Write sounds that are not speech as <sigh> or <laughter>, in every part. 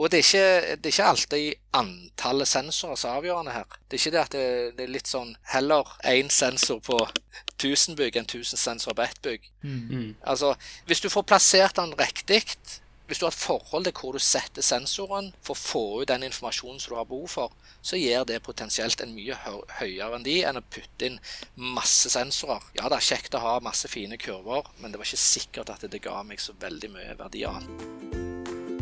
Og det er, ikke, det er ikke alltid antallet sensorer som er avgjørende her. Det er ikke det at det, det er litt sånn heller én sensor på 1000 bygg enn 1000 sensorer på ett bygg. Mm. Altså, hvis du får plassert den riktig, hvis du har et forhold til hvor du setter sensoren for å få ut den informasjonen som du har behov for, så gir det potensielt en mye høyere enn de enn å putte inn masse sensorer. Ja, det er kjekt å ha masse fine kurver, men det var ikke sikkert at det ga meg så veldig mye verdi annet.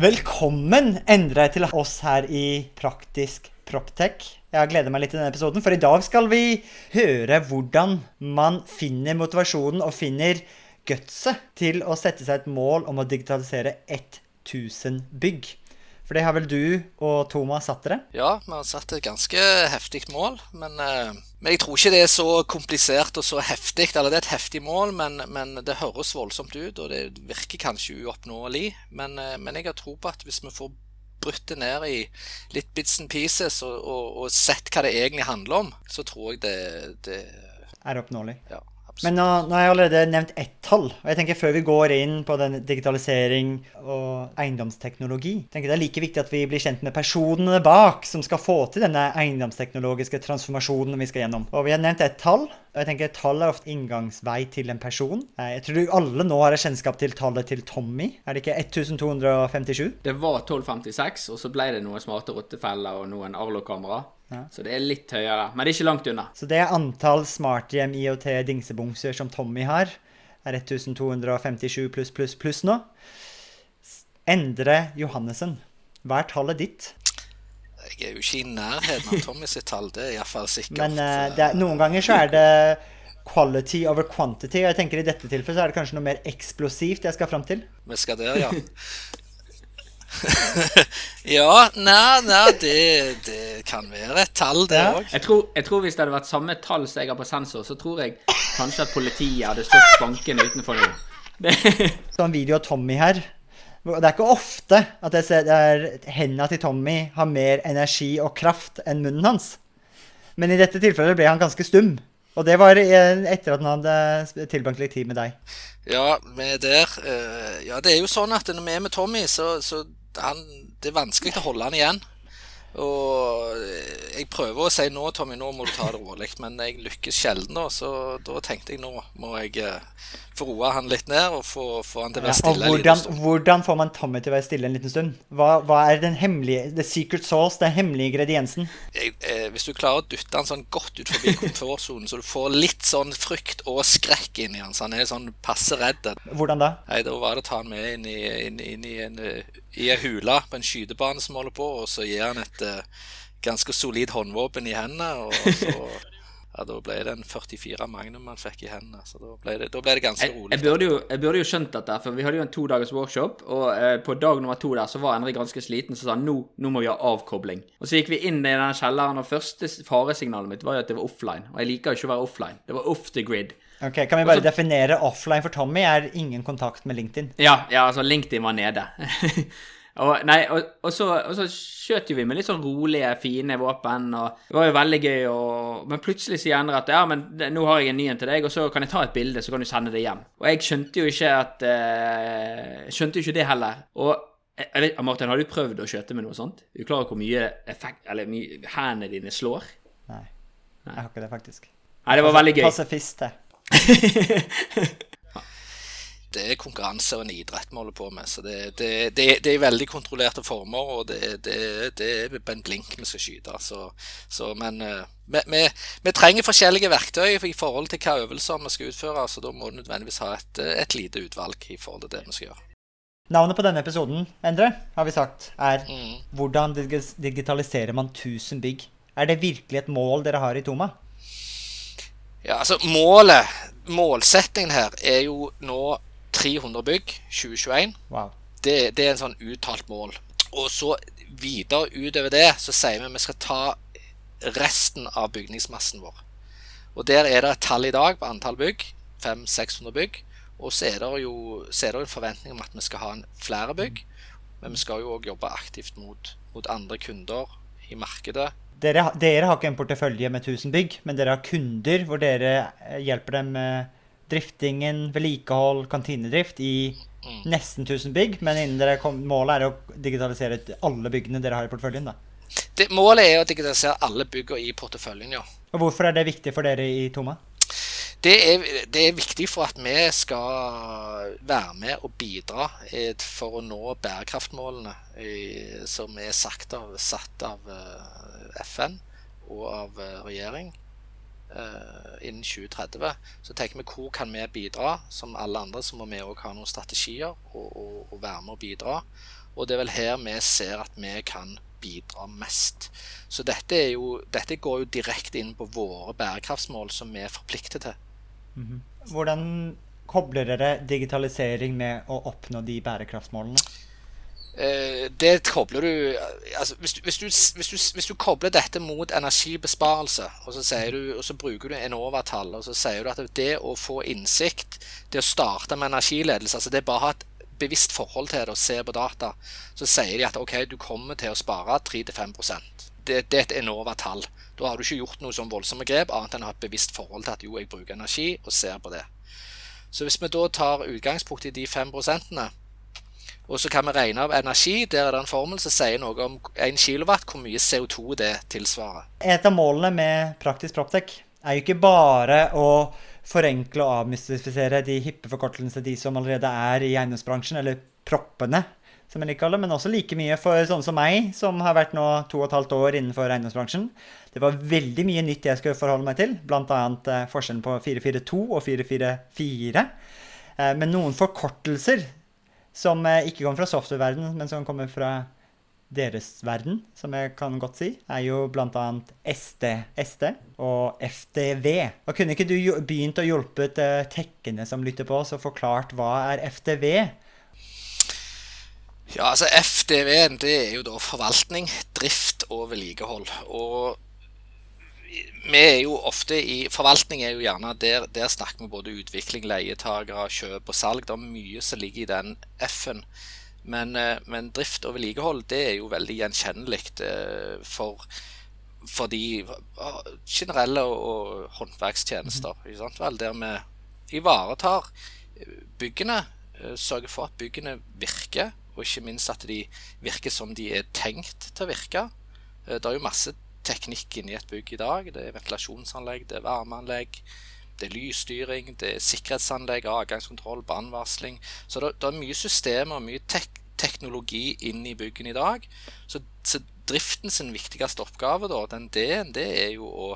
Velkommen endre til oss her i Praktisk Proptech. Jeg gleder meg litt til denne episoden, for i dag skal vi høre hvordan man finner motivasjonen og finner gutset til å sette seg et mål om å digitalisere 1000 bygg. For det har vel du og Thomas satt dere? Ja, vi har satt et ganske heftig mål, men, eh, men jeg tror ikke det er så komplisert og så heftig. Eller det er et heftig mål, men, men det høres voldsomt ut, og det virker kanskje uoppnåelig. Men, eh, men jeg har tro på at hvis vi får brutt det ned i litt bits and pieces og, og, og sett hva det egentlig handler om, så tror jeg det, det Er oppnåelig. Ja, absolutt. Men nå, nå har jeg allerede nevnt ett tall. Og jeg tenker før vi går inn på den digitalisering og eiendomsteknologi, tenker det er like viktig at vi blir kjent med personene bak som skal få til denne eiendomsteknologiske transformasjonen vi skal gjennom. Og vi har nevnt ett tall. Og jeg tenker Tall er ofte inngangsvei til en person. Eh, Jeg tror du alle nå har kjennskap til tallet til Tommy. Er det ikke 1257? Det var 1256, og så ble det noen smarte rottefeller og noen Arlo-kamera. Ja. Så det er litt høyere, men det er ikke langt unna. Så det er antall smarthjem IoT dingsebomser som Tommy har, er 1257 pluss pluss pluss nå. Endre Johannessen. Hva er tallet ditt? Jeg er jo ikke i nærheten av Tommy sitt tall, det er iallfall sikkert. Men eh, det er, noen ganger så er det quality over quantity. Og jeg tenker i dette tilfellet så er det kanskje noe mer eksplosivt jeg skal fram til. Vi skal der, ja. <laughs> ja, nei, nei det, det kan være et tall, det Ja. òg. Jeg tror, jeg tror hvis det hadde vært samme tall som jeg har på sensor, så tror jeg kanskje at politiet hadde stått bankende utenfor nå. Det, <laughs> Så en video av Tommy her. Det er ikke ofte at jeg ser der hendene til Tommy har mer energi og kraft enn munnen hans. Men i dette tilfellet ble han ganske stum. Og det var etter at han hadde tilbrakt litt tid med deg. Ja, vi er der. eh, ja, det er jo sånn at når vi er med Tommy, så, så han, det er vanskelig å holde han igjen. Og eh, jeg prøver å si nå, Tommy, nå må du ta det rolig, men jeg lykkes sjelden, da. Så da tenkte jeg nå må jeg roa han litt ned og få, få han til å Ja, være stille en liten hvordan, hvordan får man Tommy til å være stille en liten stund? Hva, hva er den hemmelige The secret sauce, den hemmelige ingrediensen? jeg, eh, hvis du klarer å dytte han sånn godt ut forbi komfortsonen, så du får litt sånn frykt og skrekk inni han, så han er sånn passe redd. Hvordan da? Nei, da var det å ta han med inn i, inn, inn i en, eh, i en hule på en skytebane som holder på, og så gir han et eh, ganske solid håndvåpen i hendene, og så Ja, da ble det en 44 Magnum man fikk i hendene, så da ble det, da ble det ganske jeg, rolig. jeg, burde jo, jeg burde jo skjønt dette, for vi hadde jo en to dagers workshop, og eh, på dag nummer to der så var Endre ganske sliten, så sa han nå, nå må vi ha avkobling. Og så gikk vi inn i denne kjelleren, og første faresignalet mitt var jo at det var offline. Og jeg liker jo ikke å være offline. Det var off the grid. Ok, Kan vi bare definere offline for Tommy? Er ingen kontakt med LinkedIn? Ja, ja, altså LinkedIn var nede. <laughs> og, nei, og, og, så, og så skjøt jo vi med litt sånn rolige, fine våpen, og det var jo veldig gøy, og, men plutselig sier Endre at ja, men nå har jeg en ny en til deg, og så kan jeg ta et bilde, så kan du sende det hjem. Og jeg skjønte jo ikke at eh, Skjønte jo ikke det heller. Og jeg jeg vet, Martin, har du prøvd å skjøte med noe sånt? Er du klar over hvor mye effekt Eller mye hendene dine slår? Nei. Jeg har ikke det, faktisk. Nei, det var veldig gøy. Pasifist, <laughs> det. Er konkurranse og en idrett vi holder på med, så det, det, det, det er veldig kontrollerte former, og det, det, det er på en blink vi skal skyte. Så, så, men eh, vi, vi, vi trenger forskjellige verktøy i forhold til hva øvelser vi skal utføre, så da må du nødvendigvis ha et, et lite utvalg i forhold til det vi skal gjøre. Navnet på denne episoden, Endre, har vi sagt, er Mm. 'Hvordan digitaliserer man 1000 bygg'? Er det virkelig et mål dere har i Toma? Ja, altså målet, målsettingen her er jo nå 300 bygg 2021. Wow. Det, det er en sånn uttalt mål. Og så videre utover det så sier vi at vi skal ta resten av bygningsmassen vår. Og Der er det et tall i dag på antall bygg. 500-600 bygg. Og så er det jo er det en forventning om at vi skal ha flere bygg. Men vi skal jo òg jobbe aktivt mot, mot, andre kunder i markedet. Dere, dere, har ikke en portefølje med 1000 bygg, men dere har kunder hvor dere eh, hjelper dem med driftingen, vedlikehold, kantinedrift i mm. nesten 1000 bygg. Men innen dere kom, målet er å digitalisere alle byggene dere har i porteføljen? da? Det, målet er å digitalisere alle byggene i porteføljen, ja. Og Hvorfor er det viktig for dere i Toma? Det er, det er, viktig for at vi skal være med og bidra for å nå bærekraftmålene som er sagt av, satt av eh, FN og av eh, regjering eh, innen 2030. Så tenker vi hvor kan vi bidra? Som alle andre så må vi òg ha noen strategier og, og, og være med og bidra. Og det er vel her vi ser at vi kan bidra mest. Så dette, jo, dette går jo direkte inn på våre bærekraftsmål som vi er forpliktet til. Mhm. Hvordan kobler dere digitalisering med å oppnå de bærekraftsmålene? Eh, det kobler du altså, hvis, du, hvis, du, hvis, du, hvis, du, kobler dette mot energibesparelse, og så, du, og så bruker du Enova-tall, og så sier du at det å få innsikt, det å starte med energiledelse altså Det er bare å ha et bevisst forhold til det og se på data, så sier de at OK, du kommer til å spare 3-5 det, det er et Enova-tall. Da har du ikke gjort noe sånn voldsomme grep, annet enn å ha et bevisst forhold til at jo, jeg bruker energi, og ser på det. Så hvis vi da tar utgangspunkt i de fem prosentene, og så kan vi regne av energi, der er det en formel som sier noe om 1 kW, hvor mye CO2 det tilsvarer. Et av målene med Praktisk Proptech er jo ikke bare å forenkle og avmystifisere de hippe forkortelsene de som allerede er i eiendomsbransjen, eller proppene som jeg liker det, men også like mye for sånne som meg, som har vært nå to og et halvt år innenfor eiendomsbransjen. Det var veldig mye nytt jeg skulle forholde meg til, bl.a. Eh, forskjellen på 442 og 444. Eh, men noen forkortelser som eh, ikke kommer fra software-verdenen, men som kommer fra deres verden, som jeg kan godt si, er jo bl.a. SD, SD og FDV. Og kunne ikke du begynt å hjulpet uh, tekkene som lytter på oss, og forklart hva er FDV? Ja, altså FDV-en det er jo da forvaltning, drift og vedlikehold. Og vi er jo ofte i Forvaltning er jo gjerne der, der snakker vi både utvikling, leietakere, kjøp og salg. Det er mye som ligger i den F-en. Men, eh, men, drift og vedlikehold det er jo veldig gjenkjennelig eh, for, for de generelle og håndverkstjenester. Vel, der vi ivaretar byggene, eh, sørger for at byggene virker og ikke minst at de virker som de er tenkt til å virke. Eh, det er jo masse teknikk i et bygg i dag. Det er ventilasjonsanlegg, det er varmeanlegg, det er lysstyring, det er sikkerhetsanlegg, avgangskontroll, brannvarsling. Så det, det, er mye systemer og mye tek teknologi inn i byggene i dag. Så, så driften sin viktigste oppgave, da, den D-en, det er jo å,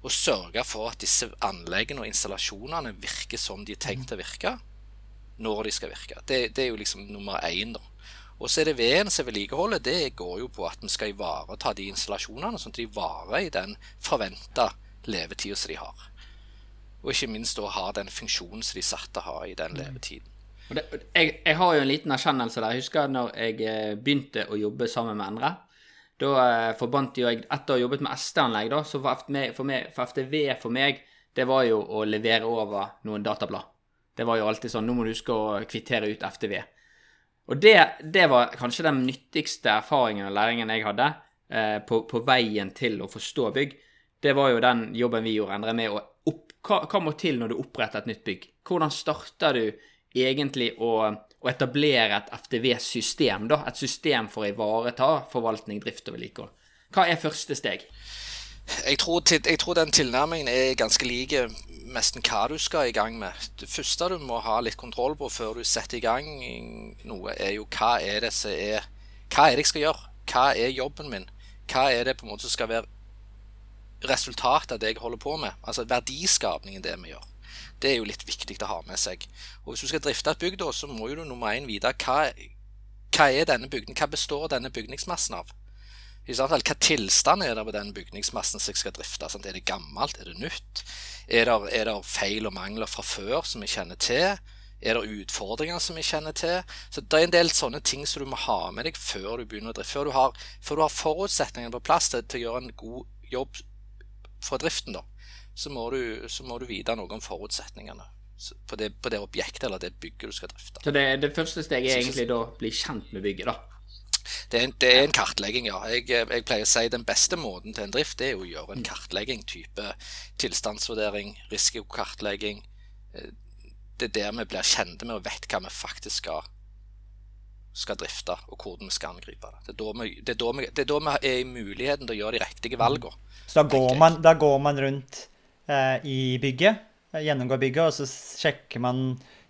å sørge for at disse anleggene og installasjonene virker som de er tenkt å virke når de skal virke. Det, det er jo liksom nummer én. da. Og så er det veden som vedlikeholdet. Det går jo på at vi skal ivareta de installasjonene, sånn at de varer i den forventa levetida som de har. Og ikke minst da ha den funksjonen som de satte ha i den mm. levetiden. Det, jeg, jeg, har jo en liten erkjennelse der. Jeg husker når jeg eh, begynte å jobbe sammen med Endre. Da eh, forbandt jo jeg Etter å ha jobbet med SD-anlegg, da, så for, for, meg, for FTV for meg, det var jo å levere over noen datablad. Det var jo alltid sånn Nå må du huske å kvittere ut FTV. Og det, det var kanskje den nyttigste erfaringen og læringen jeg hadde eh, på, på, veien til å forstå bygg. Det var jo den jobben vi gjorde, Endre, med å opp, hva, hva, må til når du oppretter et nytt bygg? Hvordan starter du egentlig å, å etablere et FTV-system, da? Et system for å ivareta forvaltning, drift og vedlikehold. Hva er første steg? Jeg tror, jeg tror, den tilnærmingen er ganske lik nesten hva du skal i gang med. Det første du må ha litt kontroll på før du setter i gang noe, er jo hva er det som er Hva er det jeg skal gjøre? Hva er jobben min? Hva er det på en måte som skal være resultatet av det jeg holder på med? Altså verdiskapningen det vi gjør. Det er jo litt viktig å ha med seg. Og Hvis du skal drifte et bygg, da, så må du nummer én vite hva, hva er denne bygden, hva består denne bygningsmassen av? Hva tilstand er det på den bygningsmassen som jeg skal drifte? Sant? Er det gammelt? Er det nytt? Er det, er det feil og mangler fra før som vi kjenner til? Er det utfordringer som vi kjenner til? Så Det er en del sånne ting som du må ha med deg før du begynner å drifte. Før du har, før du har forutsetningene på plass til, til, å gjøre en god jobb for driften, da, så må du, så må du vite noe om forutsetningene på det, på det, objektet eller det bygget du skal drifte. Så det, det første steget er egentlig da å bli kjent med bygget, da? Det er, en, det er en kartlegging, ja. Jeg, jeg, pleier å si Den beste måten til en drift det er å gjøre en kartlegging. Type tilstandsvurdering, risikokartlegging. Eh, det er der vi blir kjente med og vet hva vi faktisk skal, skal drifte, og hvordan vi skal angripe det. Det er vi, det er vi, det er, da vi er i muligheten til å gjøre de riktige valgene. Så da går, man, da går man rundt eh, i bygget, gjennomgår bygget, og så sjekker man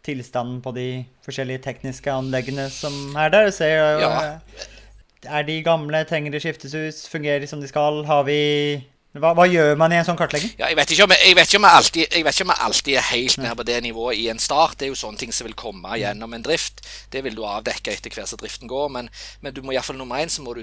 tilstanden på de forskjellige tekniske anleggene som er der? Ser, ja. Er de gamle? Trenger de ut? Fungerer de som de skal? Har vi hva, hva, gjør man i en sånn kartlegging? Ja, jeg, vet jeg, jeg, vet alltid, jeg vet ikke om jeg alltid er helt nede på det nivået i en start. Det er jo sånne ting som vil komme gjennom en drift. Det vil du avdekke etter hvert som driften går. Men, men du må iallfall nummer én så må du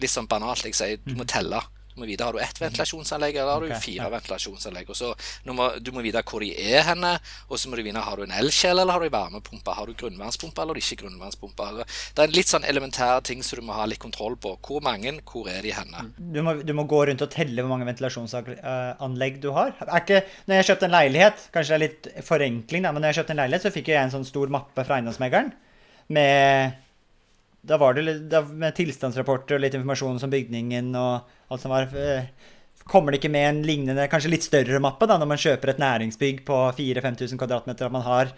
litt sånn banalt jeg sier, du må mm. telle. Du må vite har du ett ventilasjonsanlegg eller har du okay, fire ja. ventilasjonsanlegg. Og så, må, Du må vite hvor de er henne, og så må du vite har du en elkjele eller har du en varmepumpe. Har du grunnvannspumpe eller ikke grunnvannspumpe. Det er en litt sånn elementære ting som du må ha litt kontroll på. Hvor mange, hvor er de henne? Mm. Du må, du må gå rundt og telle hvor mange ventilasjonsanlegg du har. Er ikke, når jeg kjøpte en leilighet, kanskje det er litt forenkling, da, men når jeg kjøpte en leilighet, så fikk jeg en sånn stor mappe fra eiendomsmegleren med da var det litt, da, med tilstandsrapporter og litt informasjon om bygningen og alt som var eh, Kommer det ikke med en lignende, kanskje litt større mappe da, når man kjøper et næringsbygg på 4000-5000 kvadratmeter? At man har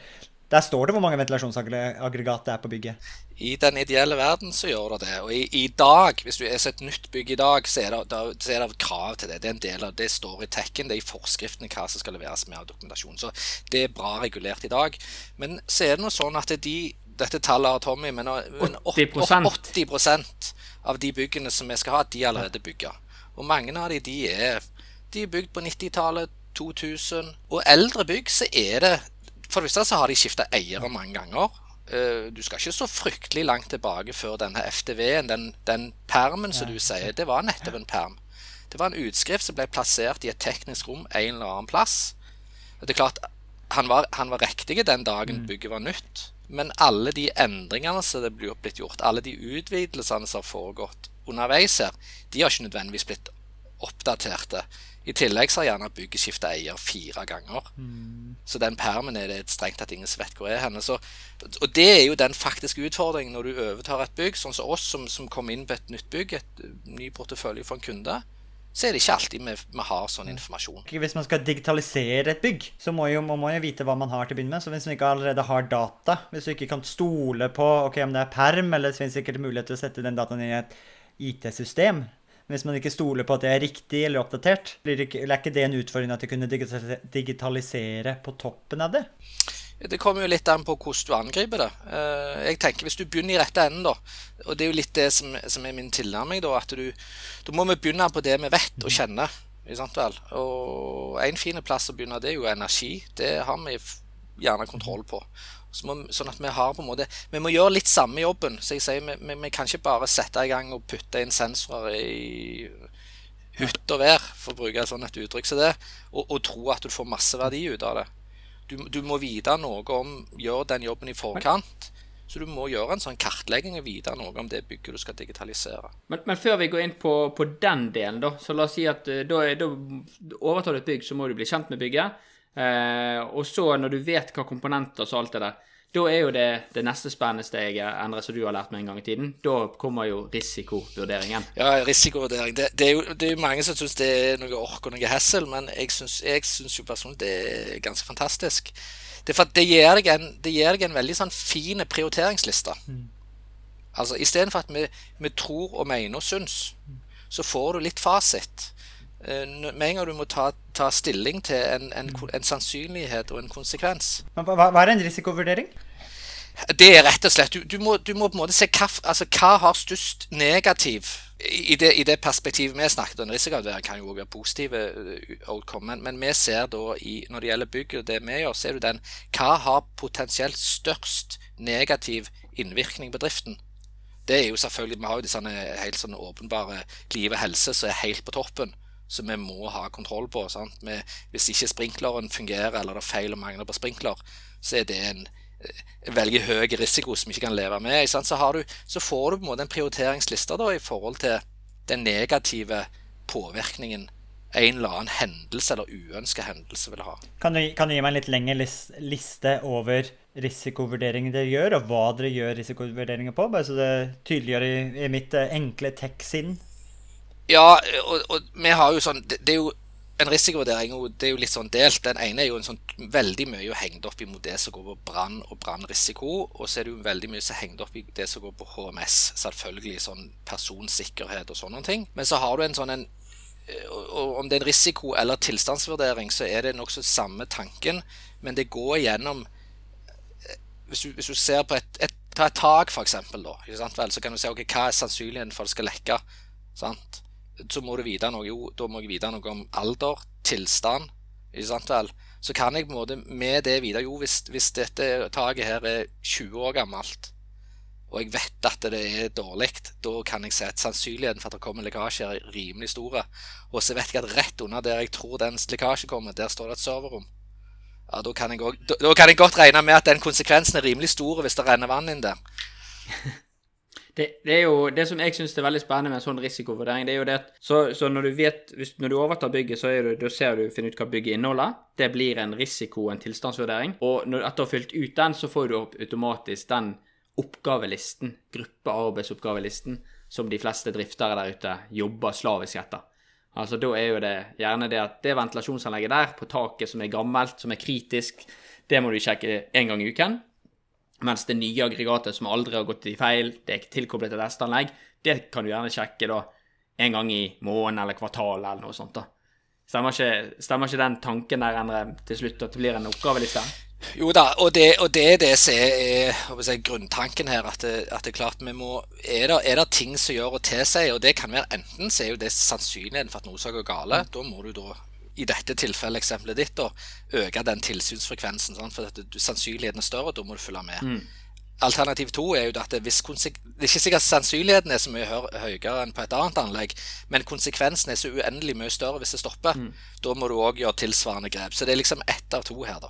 der står det hvor mange ventilasjonsaggregat det er på bygget. I den ideelle verden så gjør det det. Og i, i dag, hvis du er et nytt bygg i dag, så er, det, da, så er, det, krav til det. Det er en del av det står i tekken, det er i forskriftene hva som skal leveres med av dokumentasjon. Så det er bra regulert i dag. Men så er det noe sånn at de dette tallet har Tommy, men, men 80, 80 av de byggene som vi skal ha, de er allerede bygga. Og mange av de, de er, de er bygd på 90-tallet, 2000. Og eldre bygg så er det For det første så har de skifta eiere mange ganger. Eh, du skal ikke så fryktelig langt tilbake før denne FTV-en, den, den permen som du sier, det var nettopp en perm. Det var en utskrift som ble plassert i et teknisk rom en eller annen plass. Det er klart, Han var, han var riktig den dagen mm. bygget var nytt. Men alle de endringene som det blir blitt gjort, alle de utvidelsene som har foregått underveis her, de har ikke nødvendigvis blitt oppdaterte. I tillegg så har gjerne bygget skifta eier fire ganger. Mm. Så den permen er det strengt tatt ingen som vet hvor er henne. Så, og det er jo den faktiske utfordringen når du overtar et bygg, sånn som oss som, som kom inn på et nytt bygg, et ny portefølje for en kunde så er det ikke alltid vi, vi, har sånn informasjon. Hvis man skal digitalisere et bygg, så må, jo, man må jo vite hva man har til å begynne med. Så hvis man ikke allerede har data, hvis du ikke kan stole på ok, om det er perm, eller det finnes sikkert mulighet til å sette den dataen i et IT-system Hvis man ikke stoler på at det er riktig eller oppdatert, blir det ikke, er ikke det en utfordring at de kunne digitalisere på toppen av det? Det kommer jo litt an på hvordan du angriper det. Eh, jeg tenker Hvis du begynner i rette enden, da, og det er jo litt det som, som er min tilnærming, da, at du, da må vi begynne på det vi vet og kjenner. Og en fin plass å begynne, det er jo energi. Det har vi gjerne kontroll på. Så må, sånn at Vi har på en måte, vi må gjøre litt samme jobben. så jeg sier Vi, vi, vi kan ikke bare sette i gang og putte inn sensorer i hytt og vær, for å bruke et sånt uttrykk som det, og, og tro at du får masse verdi ut av det du, du, må vite noe om Gjør den jobben i forkant. Så du må gjøre en sånn kartlegging og vite noe om det bygget du skal digitalisere. Men, men før vi går inn på, på, den delen, da, så la oss si at eh, da, da overtar du et bygg, så må du bli kjent med bygget. Eh, og så, når du vet hva komponenter og alt det der, da er jo det det neste spennende steget, Endre, som du har lært meg en gang i tiden. Da kommer jo risikovurderingen. Ja, risikovurdering. Det, det, er, jo, det er jo mange som syns det er noe ork og noe hessel, men jeg syns jo personlig det er ganske fantastisk. Det, for det, gir deg en, det gir deg en veldig sånn fin prioriteringsliste. Mm. Altså Istedenfor at vi, vi tror og mener og syns, så får du litt fasit. Eh, med en gang du må ta, ta stilling til en, en, en, sannsynlighet og en konsekvens. Hva, hva er en risikovurdering? Det er rett og slett Du, du, må, du må, på en måte se hva, altså, hva har størst negativ i det, i det perspektivet vi snakket om. Risikovurdering kan jo også være positive eh, outcome, men, men vi ser da i, når det gjelder bygg og det vi gjør, ser du den Hva har potensielt størst negativ innvirkning på driften? Det er jo selvfølgelig, Vi har jo disse helt sånne åpenbare liv og helse som er helt på toppen som vi må ha kontroll på. Vi, hvis ikke sprinkleren fungerer, eller det er feil og mangler på sprinkler, så er det en, en veldig høy risiko som vi ikke kan leve med. Så, du, så, får du på en måte en prioriteringsliste da, i forhold til den negative påvirkningen en eller annen hendelse eller uønska hendelse vil ha. Kan du, kan du gi meg en litt lengre liste over risikovurderinger dere gjør, og hva dere gjør risikovurderinger på? Bare så det tydeliggjør i, i mitt eh, enkle tech-sinn. Ja, og, og vi har jo sånn Det, det er jo en risikovurdering det er jo litt sånn delt. Den ene er jo en sånn veldig mye hengt opp imot det som går på brann og brannrisiko. Og så er det jo veldig mye som hengt opp i det som går på HMS. Selvfølgelig sånn personsikkerhet og sånne ting. Men så har du en sånn en eh, og om det er en risiko eller tilstandsvurdering, så er det nokså samme tanken, men det går gjennom eh, Hvis du, hvis du ser på et, et, ta et tak, vel, så kan du si ok, hva er sannsynligheten for at det skal lekke. Sant? Så må du vite noe, jo, da må jeg vite noe om alder, tilstand. Ikke sant vel? Så kan jeg på en måte med det vite jo, hvis, hvis dette taket her er 20 år gammelt, og jeg vet at det er dårlig, da kan jeg se at sannsynligheten for at det kommer lekkasje er rimelig store. Og så vet jeg at rett under der jeg tror den lekkasje kommer, der står det et serverrom. Ja, da kan, jeg også, da, da kan jeg godt regne med at den konsekvensen er rimelig stor hvis det renner vann inn der. <laughs> Det, det er jo det som jeg syns er veldig spennende med en sånn risikovurdering, det er jo det at så, så når du vet hvis, Når du overtar bygget, så da ser du finner ut hva bygget inneholder. Det blir en risiko, en tilstandsvurdering. Og når, etter å ha fylt ut den, så får du opp automatisk den oppgavelisten, gruppearbeidsoppgavelisten, som de fleste driftere der ute jobber slavisk etter. Altså Da er jo det gjerne det at det ventilasjonsanlegget der på taket som er gammelt, som er kritisk, det må du sjekke én gang i uken. Mens det nye aggregatet som aldri har gått i feil, det er tilkoblet et testanlegg, det kan du gjerne sjekke da en gang i måneden eller kvartalet eller noe sånt. da. Stemmer ikke, stemmer ikke den tanken der Endre, til slutt at det blir en oppgaveliste? Jo da, og det, og det det er, si, grunntanken her. At det, at det er klart vi må er det, er ting som gjør å tilsi, og det kan være enten så er jo det sannsynligheten for at noe skal gå gale. Da må du da, i dette tilfellet, eksempelet ditt, da, øke den tilsynsfrekvensen. Sant? For at du, sannsynligheten er større, da må du følge med. Alternativ to er jo at det, det er ikke sikkert sannsynligheten er så mye høyere enn på et annet anlegg, men konsekvensen er så uendelig mye større hvis det stopper. Da må du òg gjøre tilsvarende grep. Så det er liksom ett av to her, da.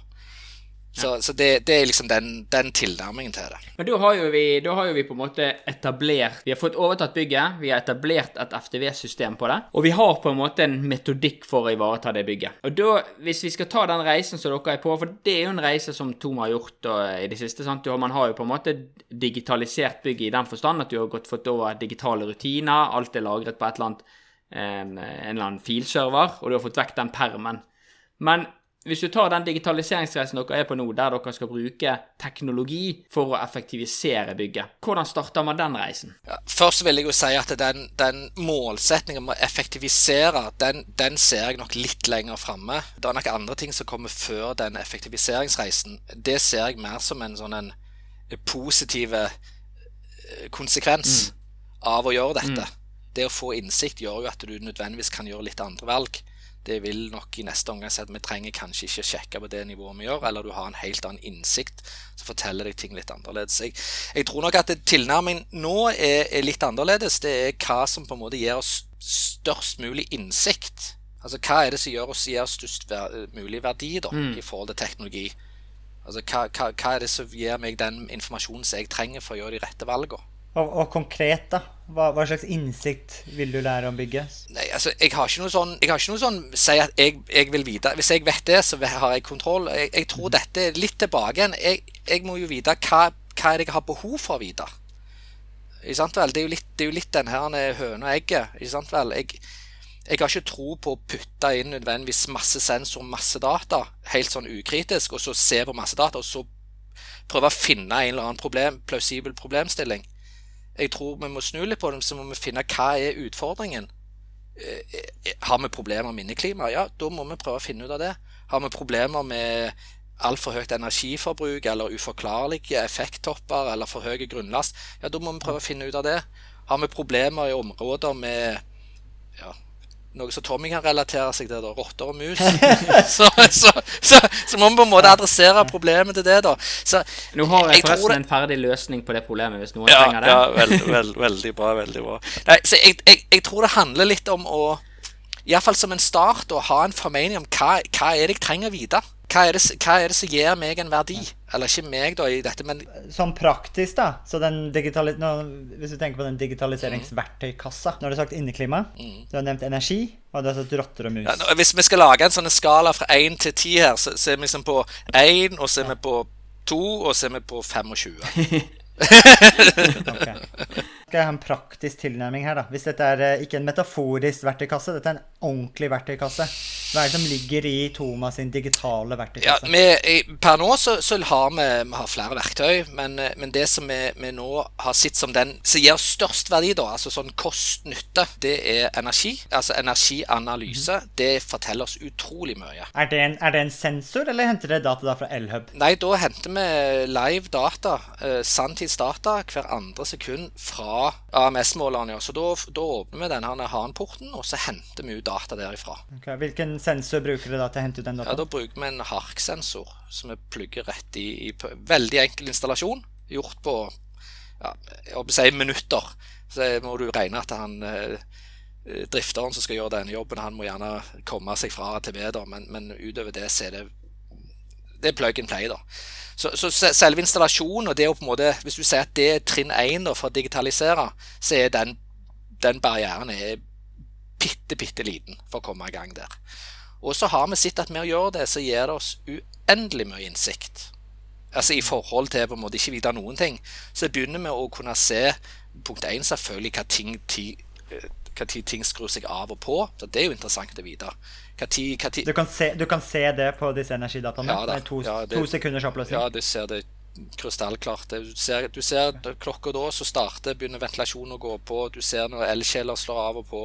Så, så det, det er liksom den, den tilnærmingen til det. Men da har, vi, da har jo vi på en måte etablert Vi har fått overtatt bygget, vi har etablert et FTV-system på det, og vi har på en måte en metodikk for å ivareta det bygget. Og da, hvis vi skal ta den reisen som dere er på, for det er jo en reise som Tom har gjort da, i det siste sant? Man har jo på en måte digitalisert bygget i den forstand at du har gått fått over digitale rutiner, alt er lagret på et eller annet en, en eller annen filserver, og du har fått vekk den permen. Men hvis du tar den digitaliseringsreisen dere er på nå, der dere skal bruke teknologi for å effektivisere bygget, hvordan starter man den reisen? Ja, først vil jeg jo si at den, den målsetningen om å effektivisere, den, den ser jeg nok litt lenger framme. Det er nok andre ting som kommer før den effektiviseringsreisen. Det ser jeg mer som en sånn en positiv konsekvens konsekvens av å gjøre dette. Det å få innsikt gjør jo at du nødvendigvis kan gjøre litt andre valg. Det vil nok i neste omgang si at vi trenger kanskje ikke sjekke på det nivået vi gjør, eller du har en helt annen innsikt som forteller deg ting litt annerledes. Jeg, jeg tror nok at tilnærmingen nå er, er litt annerledes. Det er hva som på en måte gir oss størst mulig innsikt. Altså hva er det som gjør oss gir oss størst ver mulig verdi da, i forhold til teknologi? Altså hva, hva, hva er det som gir meg den informasjonen som jeg trenger for å gjøre de rette valgene? Og, og konkret, da? Hva, hva slags innsikt vil du lære om bygget? Nei, altså, jeg har ikke noe sånn Jeg har ikke noe sånn Si at jeg, jeg vil vite Hvis jeg vet det, så har jeg kontroll. Jeg, jeg tror dette er litt tilbake igjen. Jeg, jeg må jo vite hva, hva jeg har behov for å vite. Det er jo litt, det er jo litt den her høna og egget. Jeg, jeg har ikke tro på å putte inn nødvendigvis masse sensor, masse data, helt sånn ukritisk, og så se på masse data, og så prøve å finne en eller annen problem, plausibel problemstilling. Jeg tror vi må snu litt på det, så må vi finne hva er utfordringen. Eh, Har vi problemer med inneklima? Ja, da må vi prøve å finne ut av det. Har vi problemer med altfor høyt energiforbruk eller uforklarlige effekttopper eller for høy grunnlast? Ja, da må vi prøve å finne ut av det. Har vi problemer i områder med ja, noe som Tommy kan relatere seg til, da, rotter og mus, <laughs> så, så, så, så må vi på en måte adressere problemet til det, da. Så, Nå har jeg, jeg forresten det- en ferdig løsning på det problemet, hvis noen ja, trenger det. ja veld, veld, veldig bra. veldig bra Nei, så jeg, jeg, jeg tror det handler litt om å Iallfall som en start å ha en formening om hva, hva er det jeg trenger å vite. Hva er, det, hva er det som gir meg en verdi? Eller ikke meg da i dette, men Sånn praktisk, da. Så den digitali nå, hvis du tenker på den digitaliseringsverktøykassa Nå har du sagt inneklima, du har nevnt energi, og du har sagt rotter og mus. ja, nå- hvis vi skal lage en sånn skala fra 1 til 10 her, så, så er vi liksom på 1, og så er vi på 2, og så er vi på 25. okay. Skal jeg ha en praktisk tilnærming her, da? Hvis dette er eh, ikke en metaforisk verktøykasse, dette er en ordentlig verktøykasse. Hva er det som ligger i Thomas sin digitale Ja, verktøykasse? vi, per nå så, så har vi, vi har flere verktøy, men, eh, men det som vi, vi nå har sett som den som gir størst verdi, da, altså sånn kost-nytte, det er energi. Altså energianalyse. Det forteller oss utrolig mye. Er det, en, er det en sensor, eller henter dere data da fra Elhub? Nei, da henter vi live data, eh, sanntidsdata, hver andre sekund fra AMS-målerne. Ja. Så da, da åpner vi denne HAN-porten, og så henter vi ut data derifra. Ok, Hvilken sensor bruker du da til å hente ut den Ja. Da bruker vi en HARK-sensor som vi plugger rett i, i veldig enkel installasjon. Gjort på ja, jeg håper å si minutter. Så må du regne at han eh, drifteren som skal gjøre denne jobben, han må gjerne komme seg fra til B, men, men utover det så er det det er plug and play. da. Så, så selve installasjonen, og det å på en måte, hvis du sier at det er trinn én for å digitalisere, så er den, den barrieren er bitte, bitte liten for å komme i gang der. Og så har vi sett at med å gjøre det, så gir det oss uendelig mye innsikt. Altså i forhold til på en måte ikke vite noen ting. Så begynner vi å kunne se punkt én selvfølgelig hva ting, ti, eh, hva tid ting skrur seg av og på. Så det er jo interessant å vite. Hva tid, hva tid, Du kan, se, du kan se det på disse energidataene? Ja da, med to, ja, det- to sekunders oppløsning? Ja, du ser det krystallklart. Du ser, du ser klokka da så starter, begynner ventilasjonen å gå på. Du ser når elkjeler slår av og på.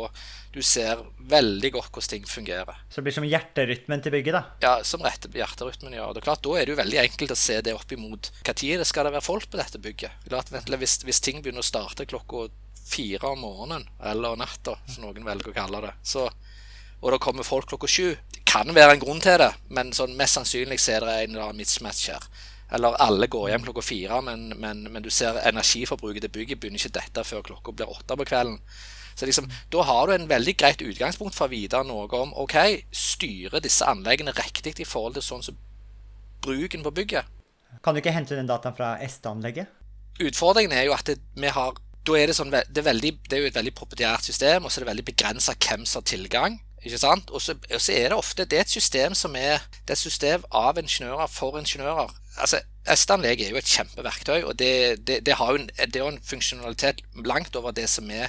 Du ser veldig godt hvordan ting fungerer. Så det blir som hjerterytmen til bygget, da? Ja, Som hjerterytmen gjør. Det er klart, Da er det jo veldig enkelt å se det opp imot når skal det være folk på dette bygget. Klart, hvis, hvis ting begynner å starte klokka fire om morgenen, eller natta, som noen velger å kalle det, så, og det kommer folk klokka sju Det kan være en grunn til det, men sånn mest sannsynlig så er det en eller annen mismatch her. Eller alle går hjem klokka fire, men, men, men du ser energiforbruket til bygget begynner ikke dette før klokka blir åtte på kvelden. Så liksom, Da har du en veldig greit utgangspunkt for å vite noe om ok, styrer disse anleggene riktig i forhold til sånn som bruken på bygget. Kan du ikke hente den dataen fra Esta-anlegget? Utfordringen er jo at det, vi har da er det, sånn, det, er veldig, det er jo et veldig proprietært system, og så er det veldig begrensa hvem som har tilgang. ikke sant? Og så, er det ofte det er et system som er det er et system av ingeniører for ingeniører. Altså, Estanleg er jo et kjempeverktøy, og det, det, det har jo en, det en funksjonalitet langt over det som vi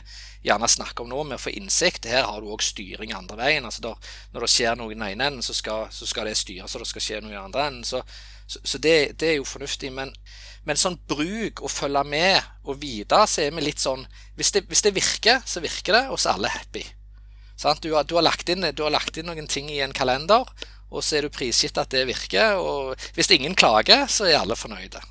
gjerne snakker om nå, med å få innsikt. Her har du òg styring andre veien. altså der, Når det skjer noe i den ene enden, så skal, så skal det styres, og det skal skje noe i den andre enden. Så, så, så det, det er jo fornuftig. Men, men sånn bruk og følge med og vite, så er vi litt sånn hvis hvis det virker, så virker det, og så er alle happy. Sant? Du, har, du, har lagt inn, du har lagt inn noen ting i en kalender, og så er du prisgitt at det virker. Og hvis ingen klager, så er alle fornøyde.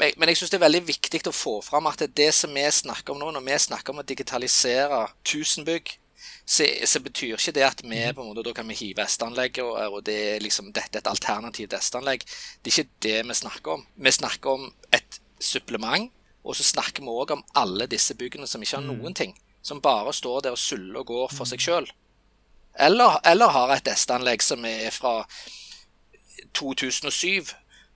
Men, jeg syns det er veldig viktig å få fram at det, det som vi snakker om nå, når vi snakker om å digitalisere 1000 bygg, så, så betyr ikke det at vi på en måte, da kan vi hive estanlegget, og, og det er liksom, dette er et alternativt estanlegg. Det er ikke det vi snakker om. Vi snakker om et supplement, og så snakker vi òg om alle disse byggene som ikke har noen ting. Som bare står der og suller og går for seg sjøl. Eller, eller har et SD-anlegg som er fra 2007,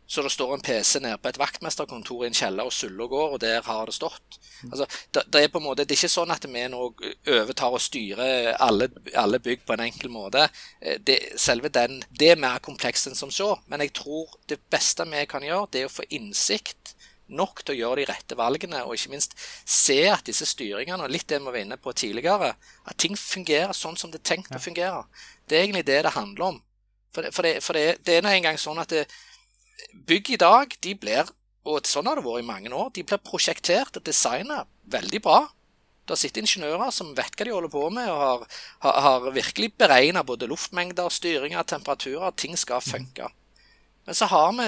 så det står en PC nede på et vaktmesterkontor i en kjeller og suller går, og der har det stått. Altså, det, det, er på en måte, det er ikke sånn at vi nå overtar og styrer alle, alle bygg på en enkel måte. Eh, Det, selve den, det er mer komplekst enn som så, men jeg tror det beste vi kan gjøre, det er å få innsikt nok til å gjøre de rette valgene, og ikke minst se at disse styringene, og litt det vi var inne på tidligere, at ting fungerer sånn som det er tenkt å fungere. Det er egentlig det det handler om. For det, for det, for det, det er nå engang sånn at det, bygg i dag, de blir, og sånn har det vært i mange år, de blir prosjektert og designet veldig bra. Det sitter ingeniører som vet hva de holder på med, og har, har, har virkelig beregna både luftmengder, styringer, temperaturer. Ting skal funke. Men så har vi,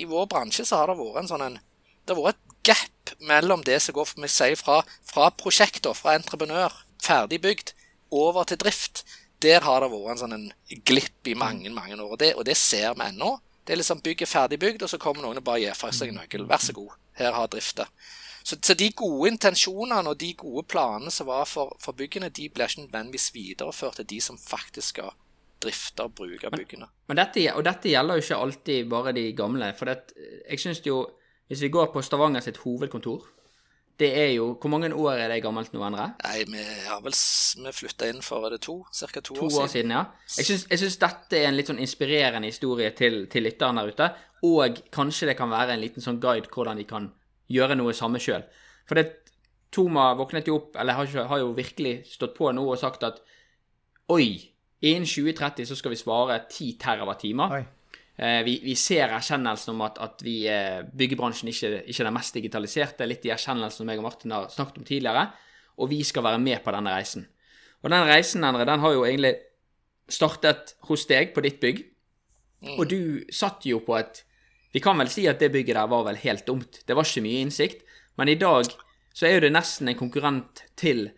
i vår bransje, så har det vært en sånn en Det har vært et gap mellom det som går sier, fra, fra prosjekter, fra entreprenør, ferdig bygd, over til drift. Der har det vært en sånn en glipp i mange mange år, og det, og det ser vi ennå. Det er liksom bygget ferdig bygd, og så kommer noen og bare gir fra seg en nøkkel. Vær så god, her har drifta. Så, så de gode intensjonene og de gode planene som var for, for byggene, de blir ikke nødvendigvis videreført til de som faktisk skal drifte og bruke byggene. Men dette, og dette gjelder jo ikke alltid bare de gamle. For det, jeg syns jo Hvis vi går på Stavanger sitt hovedkontor Det er jo Hvor mange år er det gammelt nå, Endre? Nei, vi har vel vi flytta inn for er det to? Ca. to, To år siden, ja. Jeg syns, jeg syns dette er en litt sånn inspirerende historie til, til lytteren der ute. Og kanskje det kan være en liten sånn guide hvordan de kan gjøre noe samme sjøl. For det Toma våknet jo opp, eller har, ikke, har jo virkelig stått på nå og sagt at oi, innen 2030 så skal vi svare 10 terawattimer. Eh, vi, vi ser erkjennelsen om at, at vi, eh, byggebransjen ikke, ikke er den mest digitaliserte, litt i erkjennelsen som jeg og Martin har snakket om tidligere, og vi skal være med på denne reisen. Og den reisen, Endre, den har jo egentlig startet hos deg på ditt bygg, og du satt jo på et Vi kan vel si at det bygget der var vel helt dumt. Det var ikke mye innsikt, men i dag så er jo det nesten en konkurrent til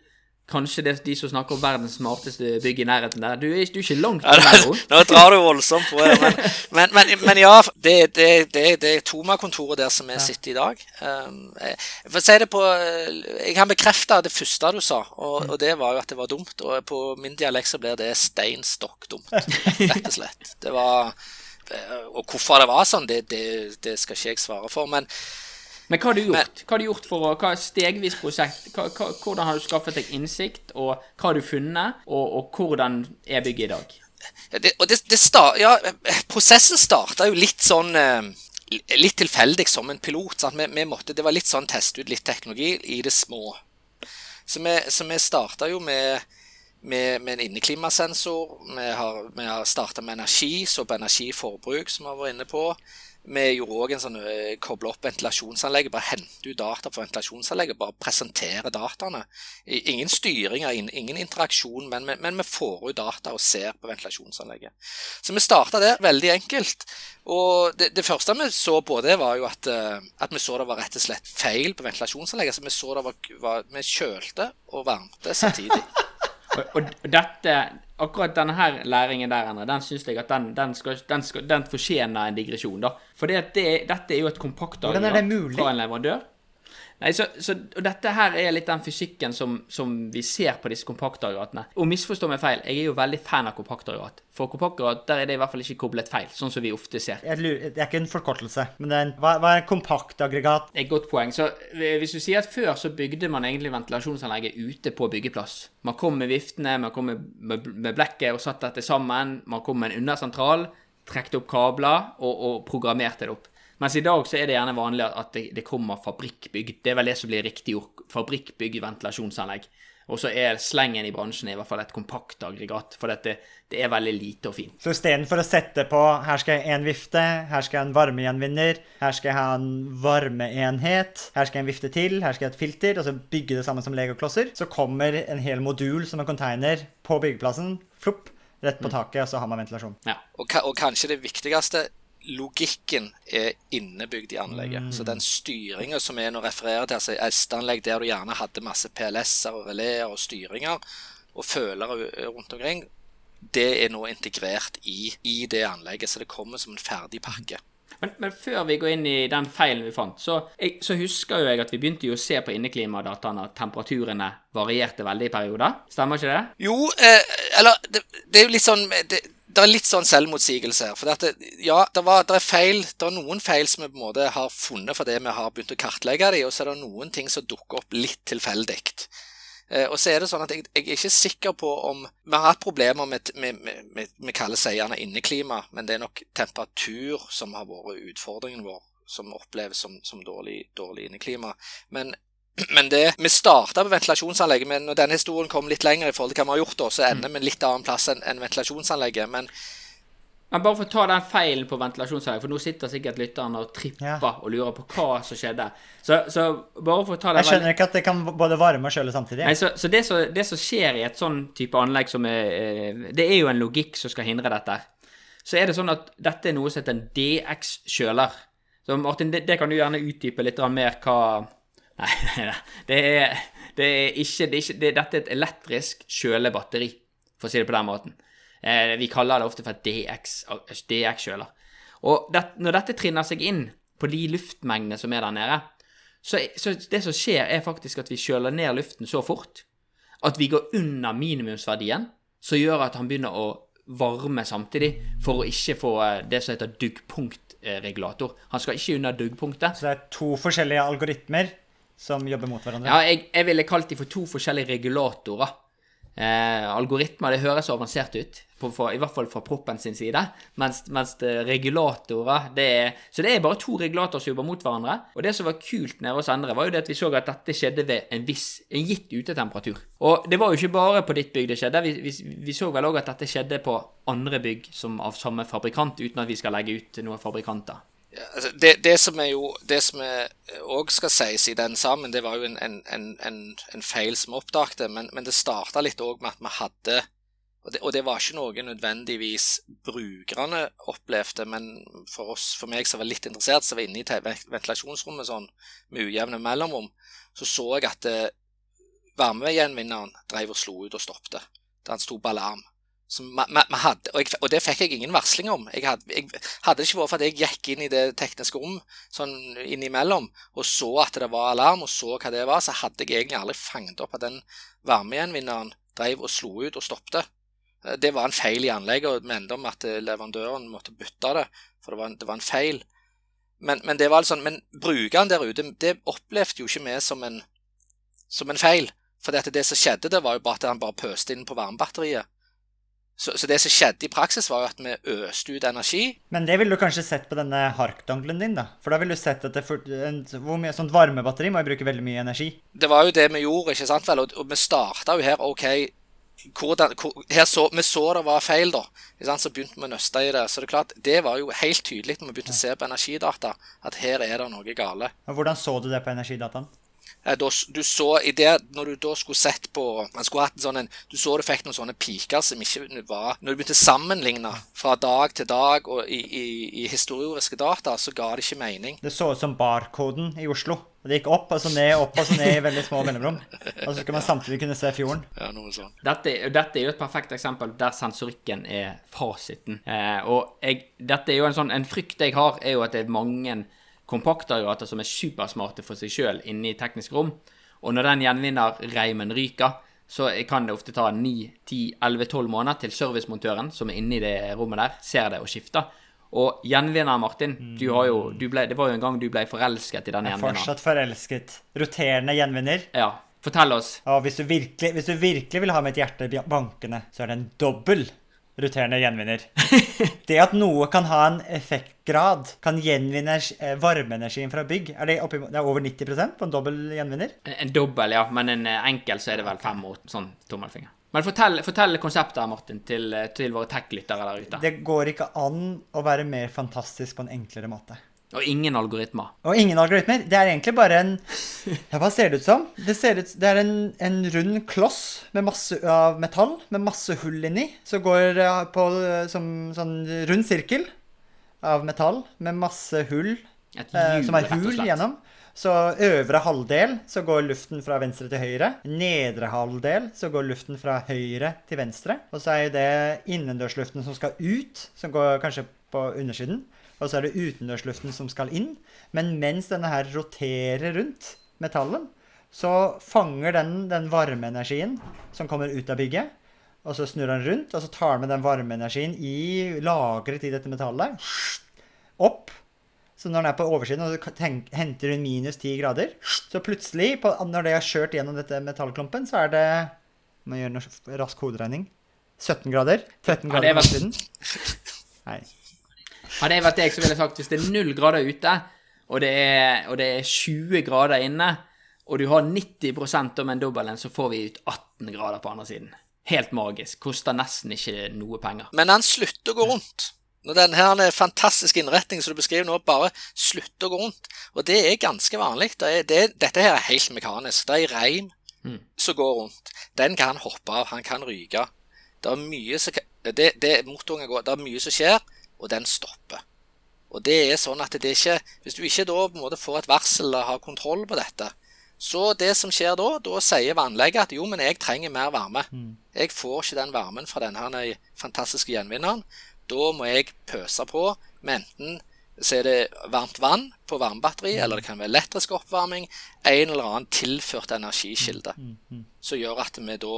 kanskje det, er de som snakker om verdens smarteste bygg i nærheten der. Du er, du er ikke langt unna nå, drar du voldsomt på det. men, <laughs> men, men, men ja, det, det, det, det er Toma-kontoret der som vi sitter i dag. Um, jeg, for å si det på Jeg kan bekrefte det første du sa, og, og det var jo at det var dumt. Og på min dialekt så blir det steinstokk dumt, <laughs> rett og slett. Det var Og hvorfor det var sånn, det, det, det skal ikke jeg svare for. Men Men hva har du gjort? Hva har du gjort for å, hva er stegvis prosjekt? Hva, hva, hvordan har du skaffet deg innsikt, og hva har du funnet, og, og hvordan er bygget i dag? Det, det, det start, ja, prosessen starta jo litt sånn eh, Litt tilfeldig som en pilot. Sant? Vi, vi måtte, det var litt sånn teste ut litt teknologi i det små. Så vi, så vi starta jo med, med, med en inneklimasensor. Vi har, vi har starta med energi, så på energiforbruk, som vi har vært inne på. Vi gjorde òg en sånn eh, koble opp ventilasjonsanlegget. Bare hente ut data fra ventilasjonsanlegget. Bare presentere dataene. Ingen styringer, ingen, interaksjon, men, men, men vi får ut data og ser på ventilasjonsanlegget. Så vi starta der, veldig enkelt. Og det, det første vi så på, det var jo at, eh, at vi så det var rett og slett feil på ventilasjonsanlegget. Så vi så det var, var Vi kjølte og varmte samtidig. <laughs> Og, og dette, akkurat denne her læringen der, Endre, den syns jeg at den, den, skal, den, skal, den fortjener en digresjon, da. For det, det, dette er jo et kompakt Hvordan er det mulig? fra en leverandør. Nei, så, så, og dette her er litt den fysikken som, som vi ser på disse kompaktaggregatene. Og misforstå meg feil, jeg er jo veldig fan av kompaktaggregat. For kompaktaggregat, der er det i hvert fall ikke koblet feil, sånn som vi ofte ser. Lurer, det er ikke en forkortelse, men det er en, hva, hva er en kompaktaggregat? Et godt poeng. Så eh, hvis du sier at før så bygde man egentlig ventilasjonsanlegget ute på byggeplass. Man kom med viftene, man kom med, med, med blekket og satte dette sammen. Man kom med en undersentral, trekte opp kabler og, og programmerte det opp. Mens i dag så er det gjerne vanlig at det, det kommer fabrikkbygg. Det er vel det som blir riktig ord. Fabrikkbygg ventilasjonsanlegg. Og så er slengen i bransjen i hvert fall et kompakt aggregat, for dette, det er veldig lite og fint. Så istedenfor å sette på her skal jeg ha en vifte, her skal jeg ha en varmegjenvinner, her skal jeg ha en varmeenhet, her skal jeg ha en vifte til, her skal jeg ha et filter, og så bygge det sammen som legoklosser, så kommer en hel modul som en container på byggeplassen, flopp, rett på taket, og så har man ventilasjon. Ja. Og, og kanskje det viktigste logikken er innebygd i anlegget. Så den styringa som er nå refererer til, altså S-anlegg der du gjerne hadde masse PLS-er og releer og styringer og følere rundt omkring, det er nå integrert i, i det anlegget, så det kommer som en ferdig pakke. Men, men før vi går inn i den feilen vi fant, så, jeg, så husker jo jeg at vi begynte jo å se på inneklimadataene at temperaturene varierte veldig i perioder. Stemmer ikke det? Jo, eh, eller det, det er jo litt sånn det, det er litt sånn selvmotsigelse her. For det, ja, det, var, det er feil, det er noen feil som vi på en måte har funnet fordi vi har begynt å kartlegge dem, og så er det noen ting som dukker opp litt tilfeldig. Eh, og så er det sånn at jeg, jeg er ikke sikker på om Vi har hatt problemer med Vi kaller seg gjerne inneklima, men det er nok temperatur som har vært utfordringen vår, som oppleves som, som dårlig, dårlig inneklima. Men men det, vi starta på ventilasjonsanlegget, men når denne historien kom litt lenger, i forhold til hva vi har gjort da, så ender vi en litt annen plass enn en ventilasjonsanlegget. Men Men bare for å ta den feilen på ventilasjonsanlegget, for nå sitter sikkert lytterne og tripper Ja. og lurer på hva som skjedde. Så, så bare for å ta den Jeg skjønner ikke at det kan både varme og kjøle samtidig. Nei, så, så det, som, det som skjer i et sånn type anlegg som er eh, Det er jo en logikk som skal hindre dette. Så er det sånn at dette er noe som heter en DX-kjøler. Så Martin, det, det kan du gjerne utdype litt mer hva Nei, <laughs> nei, nei. Det er, det er ikke, det er ikke det, Dette er et elektrisk kjølebatteri, for å si det på den måten. Eh, vi kaller det ofte for DX, DX-kjøler. Og det, når dette trinner seg inn på de luftmengdene som er der nede, så, så det som skjer, er faktisk at vi kjøler ned luften så fort at vi går under minimumsverdien, som gjør at han begynner å varme samtidig, for å ikke få eh, det som heter duggpunktregulator. Han skal ikke under duggpunktet. Så det er to forskjellige algoritmer som jobber mot hverandre. Ja, jeg, jeg ville kalt de for to forskjellige regulatorer. Eh, algoritmer det høres avansert ut, på, for, i hvert fall fra proppen sin side. Mens, mens regulatorer det er, Så det er bare to regulatorer som jobber mot hverandre. Og det som var kult nede hos Endre, var jo det at vi så at dette skjedde ved en viss, en gitt utetemperatur. Og det var jo ikke bare på ditt bygg det skjedde. Vi, vi, vi så vel òg at dette skjedde på andre bygg som av samme fabrikant, uten at vi skal legge ut noen fabrikanter. Altså, det, det som er jo Det som òg skal sies i den sammen, det var jo en, en, en, en feil som vi oppdaget, men, men det starta litt òg med at vi hadde og det, og det, var ikke noe nødvendigvis brukerne opplevde, men for oss, for meg som var litt interessert, som var inne i ventilasjonsrommet sånn, med ujevne mellomrom, så så jeg at eh, varmegjenvinneren drev og slo ut og stoppet. Han sto på alarm. Ma, ma, ma hadde, og, jeg, og, det fikk jeg ingen varsling om. Jeg hadde, jeg, hadde det ikke vært for at jeg gikk inn i det tekniske rom sånn innimellom og så at det var alarm, og så hva det var, så hadde jeg egentlig aldri fanget opp at den varmegjenvinneren drev og slo ut og stoppet. Eh, det var en feil i anlegget, og med enda om at eh, leverandøren måtte bytte det, for det var en, det var en feil. Men, men, det var altså, men brukeren der ute, det opplevde jo ikke vi som en, som en feil. For det som skjedde, det var jo bare at han bare pøste inn på varmebatteriet. Så, så, det som skjedde i praksis, var jo at vi øste ut energi. Men det ville du kanskje sett på denne harkdonglen din, da? For da ville du sett at det for, en, hvor mye sånt varmebatteri må jo bruke veldig mye energi. Det var jo det vi gjorde, ikke sant vel? Og, og vi starta jo her, OK hvordan, hvor, her så, Vi så det var feil, da. Så begynte vi å nøste i det. Så det er klart, det var jo helt tydelig når vi begynte å se på energidata, at her er det noe gale. Og Hvordan så du det på energidataen? Eh, da, du så i det, Når du da skulle sett på man skulle hatt en sånn en, Du så du fikk noen sånne piker som ikke var Når du begynte å sammenligne fra dag til dag og i, i, i historiske data, så ga det ikke mening. Det så ut som barkoden i Oslo. Og Det gikk opp og så ned, opp og så ned i veldig små mellomrom. Og så skal man samtidig kunne se fjorden. Ja, noe sånt. Dette, dette er jo et perfekt eksempel der sensorikken er fasiten. Eh, og jeg, dette er jo en sånn En frykt jeg har, er jo at det er mange kompaktderivater som er supersmarte for seg sjøl inne i teknisk rom. Og når den gjenvinnerreimen ryker, så kan det ofte ta 9-10-11-12 måneder til servicemontøren som er inne i det rommet der, ser det og skifter. Og gjenvinner, Martin, du har jo, du ble, det var jo en gang du ble forelsket i den gjenvinneren. Jeg er fortsatt forelsket. Roterende gjenvinner. Ja. Fortell oss. Og hvis du, virkelig, hvis du virkelig vil ha mitt hjerte bankende, så er det en dobbel roterende gjenvinner. <laughs> det at noe kan ha en effektgrad, kan gjenvinne eh, varmeenergien fra bygg, er det, oppi, det er over 90% på en dobbel gjenvinner? En dobbel, ja. Men en eh, enkel så er det vel fem mot sånn tommelfinger. Men fortell, fortell konseptet, Martin, til, eh, til våre tech-lyttere der ute. Det går ikke an å være mer fantastisk på en enklere måte. Og ingen algoritmer. Og ingen algoritmer. Det er egentlig bare en ja, Hva ser det ut som? Det, ut, det er en, en, rund kloss med masse av metall med masse hull inni. Som går på som sånn rund sirkel av metall med masse hull. Et hjul, eh, som er hul gjennom. Så øvre halvdel så går luften fra venstre til høyre. Nedre halvdel så går luften fra høyre til venstre. Og så er det innendørsluften som skal ut, som går kanskje på undersiden og så er det utendørsluften som skal inn. Men mens denne her roterer rundt metallen, så fanger den den varmeenergien som kommer ut av bygget. Og så snurrer den rundt, og så tar den med den varmeenergien i lagret i dette metallet opp. Så når den er på oversiden og henter den minus 10 grader, så plutselig, på, når det har kjørt gjennom dette metallklumpen, så er det Må gjøre noe rask hoderegning. 17 grader. 13 grader på utsiden. <laughs> Nei. Hadde jeg vært deg, så ville jeg sagt hvis det er null grader ute, og det er, og det er 20 grader inne, og du har 90% om en dobbelen, så får vi ut 18 grader på andre siden. Helt magisk. Koster nesten ikke noe penger. Men den slutter å gå rundt. Når den her fantastiske innretningen som du beskriver nå, bare slutter å gå rundt. Og det er ganske vanlig. Det er, det, dette her er helt mekanisk. Det er ei reim mm. som går rundt. Den kan hoppe av. Han kan ryke. Det er mye som, det, det, motoren går, det er mye som skjer og den stopper. Og det er sånn at det ikke Hvis du ikke da på en måte får et varsel eller har kontroll på dette, så det som skjer da, da sier vannlegget at jo, men jeg trenger mer varme. Mm. Jeg får ikke den varmen fra denne fantastiske gjenvinneren. Da må jeg pøse på med enten så er det varmt vann på varmebatteri, mm. eller det kan være elektrisk oppvarming. En eller annen tilført energikilde mm. mm. som gjør at vi da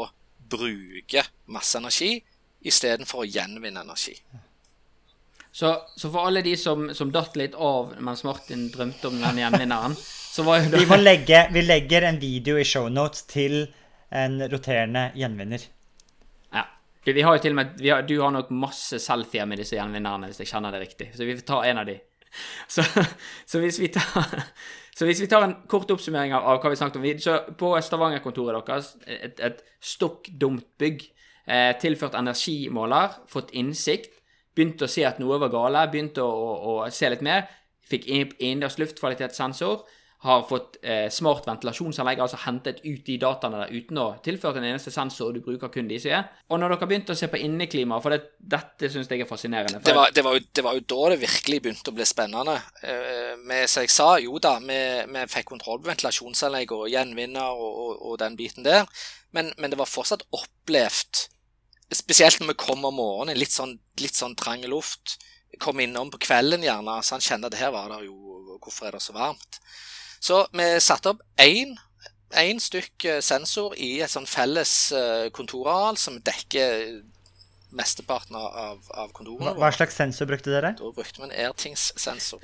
bruker masse energi istedenfor å gjenvinne energi. Så, så for alle de som, som datt litt av mens Martin drømte om den gjenvinneren, så var jo Vi, må legge, vi legger en video i shownotes til en roterende gjenvinner. Ja. Vi, vi har jo til og med vi har, Du har nok masse selfier med disse gjenvinnerne, hvis jeg kjenner det riktig. Så vi får ta en av de. Så, så hvis vi tar så hvis vi tar en kort oppsummering av, av hva vi snakket om så På Stavanger-kontoret deres, et, et stokk dumt bygg, eh, tilført energimåler, fått innsikt, begynte å se at noe var gale, begynte å, å, å se litt mer, fikk inn- innendørs luftkvalitetssensor, har fått eh, smart ventilasjonsanlegg, altså hentet ut de dataene der uten å tilføre en eneste sensor, du bruker kun de sier. Og når dere begynte å se på inneklima, for det, dette syns jeg er fascinerende. Det var, det, var jo, det var jo da det virkelig begynte å bli spennende. Eh, med, som jeg sa, jo da, vi, vi fikk kontroll på ventilasjonsanlegg og gjenvinner og, og, og den biten der, men, men det var fortsatt opplevd, spesielt når vi kom om morgenen, litt sånn, litt sånn trang luft. Kom innom på kvelden gjerne, så han kjente at her var det jo Hvorfor er det så varmt? Så vi satte opp én én stykk eh, sensor i et sånn felles eh, kontorareal som dekker mesteparten av, av- kontorene Hva, hva slags sensor brukte dere? da brukte vi en Airthings-sensor.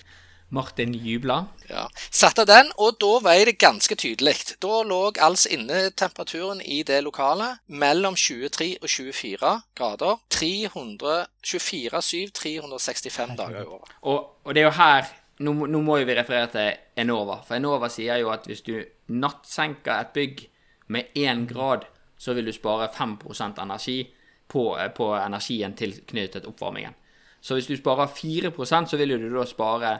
Martin jubla. Ja. Satte den, og da var det ganske tydelig. Da lå altså innetemperaturen i det lokalet mellom 23 og 24 grader. 324-7, 365 dager i året. Og, og det er jo her nå, nå må jo vi referere til Enova. For Enova sier jo at hvis du nattsenker et bygg med én grad, så vil du spare 5% energi på, på energien tilknyttet oppvarmingen. Så hvis du sparer 4% så vil du da spare eh,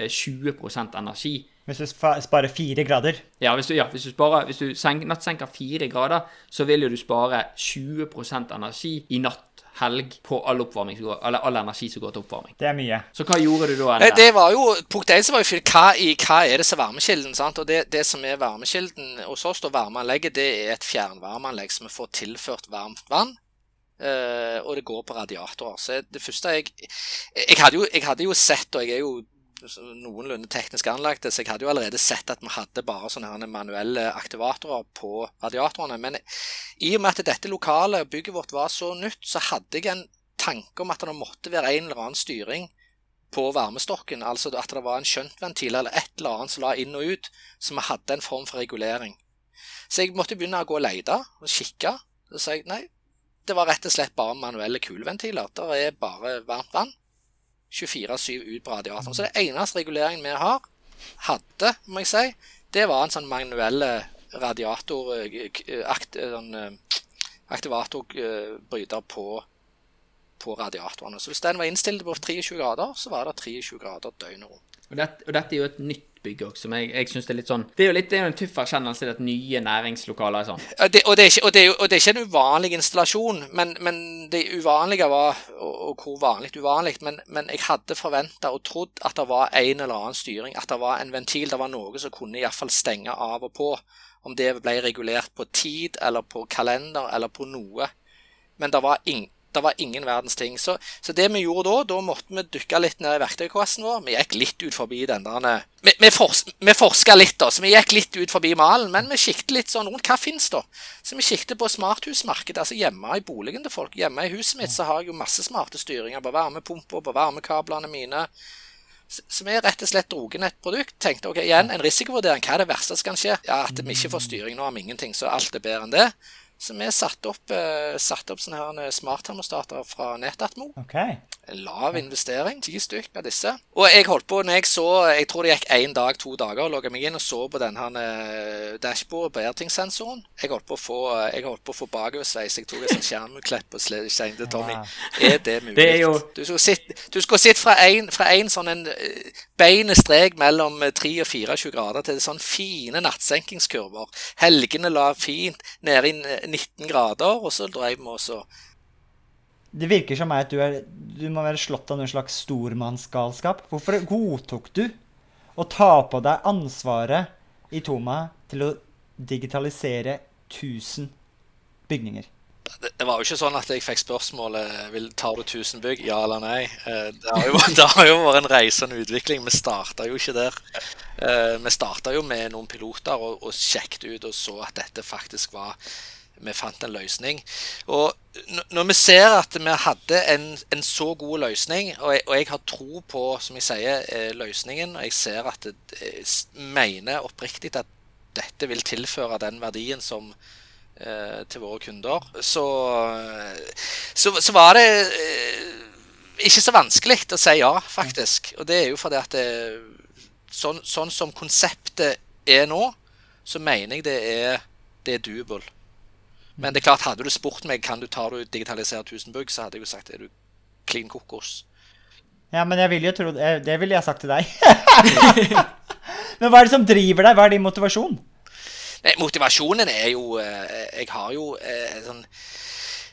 20% energi. Hvis du sparer fire grader. Ja, hvis du, ja, hvis du, sparer, hvis du senk, nattsenker 4 grader, så vil jo du spare 20% energi i natt, helg, på all oppvarming, som går, eller all energi som går til oppvarming. Det er mye. Så hva gjorde du da? Nei, det var jo, Punkt 1 var jo hva, i, hva er det som er varmekilden? sant? Og det, det som er varmekilden hos oss, da, varmeanlegget, det er et fjernvarmeanlegg som vi får tilført varmt vann. eh, og det går på radiatorer. Så det første jeg Jeg hadde jo, jeg hadde jo sett, og jeg er jo noenlunde teknisk anlagte, så jeg hadde jo allerede sett at vi hadde bare sånne manuelle aktivatorer på radiatorene. Men i og med at dette lokale bygget vårt var så nytt, så hadde jeg en tanke om at det måtte være en eller annen styring på varmestokken, altså at det var en skjøntventil eller et eller annet som la inn og ut, så vi hadde en form for regulering. Så jeg måtte begynne å gå og lete og kikke. Så sa jeg nei, det var rett og slett bare manuelle kuleventiler. Det er bare varmt vann. 24-7 ut på radiatoren. Så det eneste reguleringen vi har, hadde, må jeg si, det var en sånn manuell eh, akt, eh, sånn, eh, aktivatorbryter på, på radiatorene. Så hvis den var innstilt på 23 grader, så var det 23 grader døgnet rundt. Og, dette, og dette er jo et nytt bygg også, som jeg, jeg synes det er litt sånn Det er jo litt det er jo en tøff erkjennelse at nye næringslokaler er sånn. Ja, det, og, det er ikke, og, det er jo, og det er ikke en uvanlig installasjon, men, men det uvanlige var Og, og hvor vanlig uvanlig, men, men jeg hadde forventa og trodd at det var en eller annen styring, at det var en ventil, det var noe som kunne iallfall stenge av og på. Om det ble regulert på tid, eller på kalender, eller på noe. Men det var, ing, det var ingen verdens ting. Så, så det vi gjorde da, da måtte vi dykke litt ned i verktøykassen vår. Vi gikk litt ut forbi den der Vi, vi, vi forska litt, da, så vi gikk litt ut forbi malen. Men vi siktet litt sånn rundt. Hva fins da? Så vi siktet på smarthusmarkedet. Altså hjemme i boligen til folk. Hjemme i huset mitt så har jeg jo masse smarte styringer på varmepumper, på varmekablene mine. Så vi rett og slett dro inn et produkt. Tenkte ok, igjen en risikovurdering. Hva er det verste som kan skje? Ja, At vi ikke får styring. Nå om ingenting, så alt er bedre enn det. Så vi satte opp, eh, satte opp sånne her smarttermostater fra Netatmo. Okay. Lav investering, ti stykk av disse. Og jeg holdt på når jeg så Jeg tror det gikk én dag, to dager, og logga meg inn og så på den her eh, dashbordet på Airting-sensoren. Jeg holdt på å få Jeg holdt på å få bakoversveis. Jeg tok en sånn skjermklepp og sle- Tommy, Ja. er det mulig? Det er jo- Du skulle skulle sitte fra en, sånn en eh, beine strek mellom eh, 3 og 24 grader til sånn fine nattsenkingskurver. Helgene la fint nede i eh, 19 grader, og så drev vi også Det virker som meg at du, er, du må være slått av noen slags stormannsgalskap. Hvorfor godtok du å ta på deg ansvaret i Toma til å digitalisere 1000 bygninger? det, var jo ikke sånn at jeg fikk spørsmålet vil, tar du 1000 bygg, ja eller nei. Eh, Det har jo, <laughs> det har jo vært en reisende utvikling. Vi starta jo ikke der. Eh, Vi starta jo med noen piloter og, og sjekket ut og så at dette faktisk var vi fant en løsning. Og når vi ser at vi hadde en, en så god løsning, og jeg, og jeg, har tro på som jeg sier, eh, løsningen, og jeg ser at jeg mener oppriktig at dette vil tilføre den verdien som eh, til våre kunder, så, så, så var det eh, ikke så vanskelig å si ja, faktisk. Og det er jo fordi at det, sånn, sånn, som konseptet er nå, så mener jeg det er, det er doable. Men det er klart, hadde du spurt meg kan du ta du digitalisere 1000 bugg, så hadde jeg jo sagt er du clean kokos. Ja, men jeg ville jo tro Det ville jeg sagt til deg. <laughs> men hva er det som driver deg? Hva er din motivasjon? Nei, motivasjonen er jo eh, Jeg har jo eh, sånn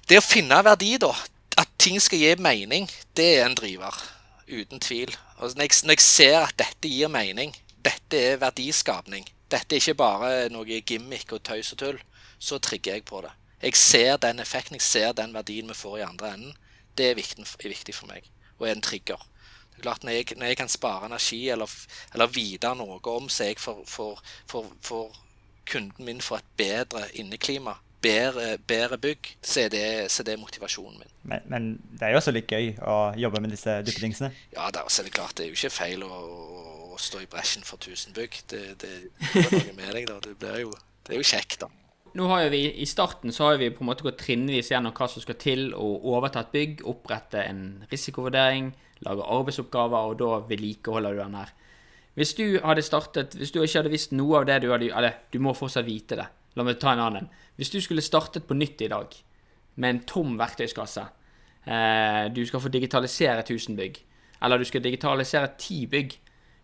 Det å finne verdi, da. At ting skal gi mening, det er en driver. Uten tvil. Altså, når, jeg, når jeg ser at dette gir mening, dette er verdiskapning, dette er ikke bare noe gimmick og tøys og tull, så trigger jeg på det. Jeg ser den effekten, jeg ser den verdien vi får i andre enden. Det er viktig, er viktig for meg, og er en trigger. Det er klart, Når jeg, når jeg kan spare energi eller, eller vite noe om så jeg for, for, for, for kunden min får et bedre inneklima, bedre, bedre bygg, så er, det, så er, det, motivasjonen min. Men, men, det er jo også litt gøy å jobbe med disse duppedingsene? Ja, det så er det klart. Det er jo ikke feil å, å stå i bresjen for 1000 bygg. Det, det, det er noe med deg, da. Det, jo, det er jo kjekt, da. Nå har vi, I starten så har vi på en måte gått trinnvis gjennom hva som skal til å overta et bygg, opprette en risikovurdering, lage arbeidsoppgaver, og da vedlikeholder du den her. Hvis du hadde startet, hvis du ikke hadde visst noe av det du hadde Eller, du må fortsatt vite det. La meg ta en annen. Hvis du skulle startet på nytt i dag med en tom verktøyskasse eh, Du skal få digitalisere 1000 bygg. Eller du skal digitalisere 10 bygg.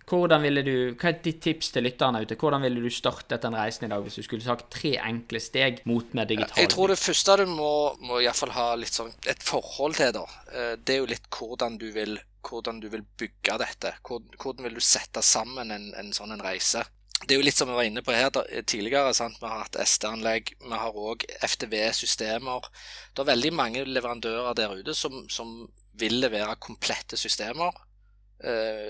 Hvordan ville du, Hva er ditt tips til lytterne ute? Hvordan ville du startet den reisen i dag hvis du skulle sagt tre enkle steg mot mer digital? Jeg tror det første du må, må iallfall ha litt sånn et forhold til, da, eh, det er jo litt hvordan du vil, hvordan du vil bygge dette. Hvordan vil du sette sammen en, en sånn en reise? Det er jo litt som vi var inne på her tidligere. Sant? Vi har hatt SD-anlegg, vi har òg FTV-systemer. Det er veldig mange leverandører der ute som, som vil levere komplette systemer Eh,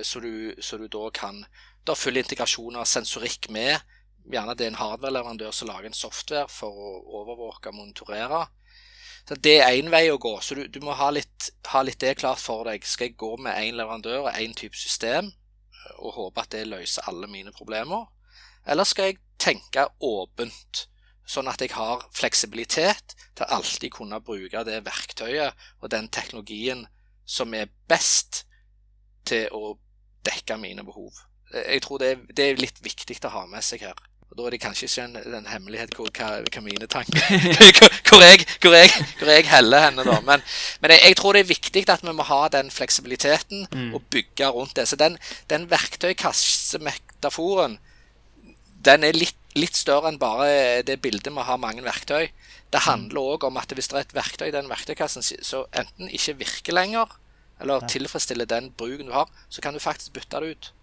så du, så du, da kan da full integrasjon av sensorikk med. Gjerne det er en hardware-leverandør som lager en software for å overvåke og monitorere. Så Det er én vei å gå. Så du, du må ha litt, ha litt, det klart for deg. Skal jeg gå med én leverandør og én type system eh, og håpe at det løser alle mine problemer? Eller skal jeg tenke åpent, sånn at jeg har fleksibilitet til alltid kunne bruke det verktøyet og den teknologien som er best til å dekke mine behov. Jeg tror det er, det er litt viktig å ha med seg her. Og Da er det kanskje ikke en, en hemmelighet hvor, hva, mine tanker <laughs> <laughs> hvor, jeg, hvor, jeg, hvor jeg heller henne, da. Men, men jeg, jeg, tror det er viktig at vi må ha den fleksibiliteten mm. og bygge rundt det. Så den, den verktøykassemetaforen, den er litt, litt, større enn bare det bildet med å ha mange verktøy. Det handler òg om at hvis det er et verktøy i den verktøykassen som enten ikke virker lenger, eller ja. tilfredsstiller den bruken du har, så kan du faktisk bytte det ut.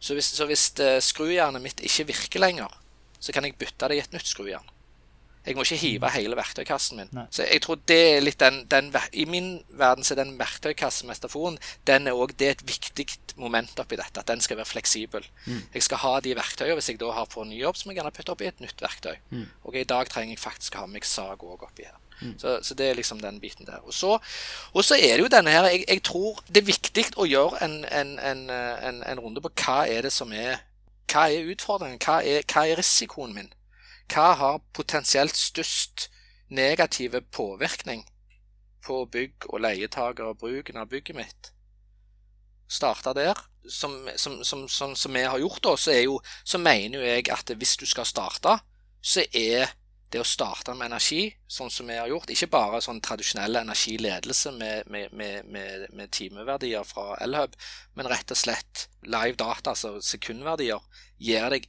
Så hvis, så hvis uh, skrujernet mitt ikke virker lenger, så kan jeg bytte det i et nytt skrujern. Jeg må ikke hive mm. hele verktøykassen min. Nei. Så jeg tror det er litt den, den, I min verden så er den verktøykassemetaforen den er også, det er et viktig moment oppi dette. At den skal være fleksibel. Mm. Jeg skal ha de verktøyene. Hvis jeg da har på en ny jobb, så må jeg gjerne putte oppi et nytt verktøy. Mm. Og i dag trenger jeg faktisk å ha meg sag òg oppi her. Mm. Så, så, det er liksom den biten der. Og så, og så er det jo denne her jeg, jeg, tror det er viktig å gjøre en, en, en, en, runde på hva er det som er Hva er utfordringen? Hva er, hva er risikoen min? Hva har potensielt størst negative påvirkning på bygg og leietaker og bruken av bygget mitt? Starta der. Som, som, som, som, vi har gjort, da, så, jo, så mener jo jeg at hvis du skal starte, så er det å starte med energi, sånn som vi har gjort, ikke bare sånn tradisjonell energiledelse med, med, med, med timeverdier fra Elhub, men rett og slett live data, altså sekundverdier, gir deg